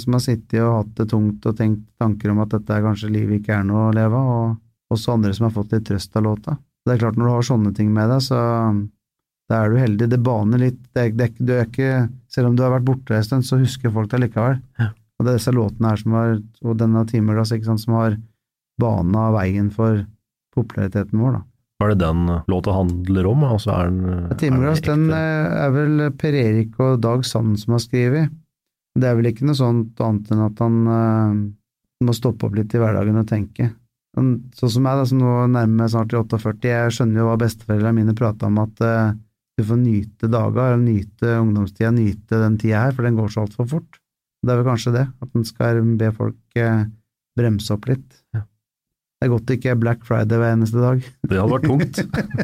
som har sittet og hatt det tungt og tenkt tanker om at dette er kanskje livet ikke er noe å leve av, og også andre som har fått litt trøst av låta. Det er klart, når du har sånne ting med deg, så da er du heldig. Det baner litt. Det er, det er, du er ikke, selv om du har vært borte en stund, så husker folk deg likevel. Ja. Og det er disse låtene her som har, og denne Timeglass, ikke sant, som har bana veien for populariteten vår, da. Hva er det den låta handler om? Altså, er den, er Timeglass, den eh, er vel Per Erik og Dag Sand som har skrevet. Det er vel ikke noe sånt annet enn at han eh, må stoppe opp litt i hverdagen og tenke. Sånn som jeg, da, som nå nærmer meg snart til 48, jeg skjønner jo hva besteforeldrene mine prata om, at eh, du får nyte dager, nyte ungdomstida, nyte den tida her, for den går så altfor fort. Det er vel kanskje det, at en skal be folk eh, bremse opp litt. Det er godt det ikke er Black Friday hver eneste dag. Det hadde vært tungt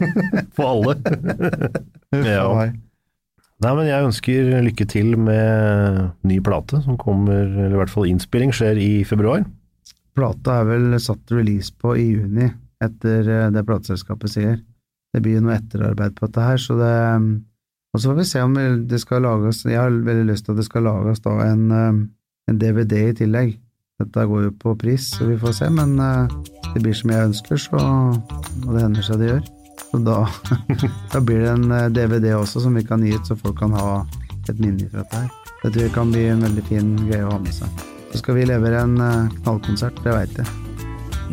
for alle. Ja. Nei, men jeg ønsker lykke til med ny plate, som kommer, eller i hvert fall innspilling, skjer i februar. Plata er vel satt release på i juni, etter eh, det plateselskapet sier. Det blir jo noe etterarbeid på dette her, så det Og så får vi se om det skal lages Jeg har veldig lyst til at det skal lages da en, eh, en DVD i tillegg. Dette går jo på pris, så vi får se, men eh, det blir som jeg ønsker, så Og det hender seg det gjør. Så da, da blir det en eh, DVD også som vi kan gi ut, så folk kan ha et minne fra dette her. Det tror jeg kan bli en veldig fin greie å ha med seg. Så skal vi levere en eh, knallkonsert, det veit jeg.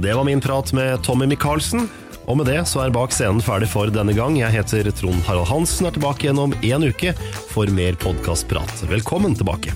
Det var min prat med Tommy Michaelsen. Og med det så er Bak scenen ferdig for denne gang. Jeg heter Trond Harald Hansen, er tilbake igjen om én uke for mer podkastprat. Velkommen tilbake.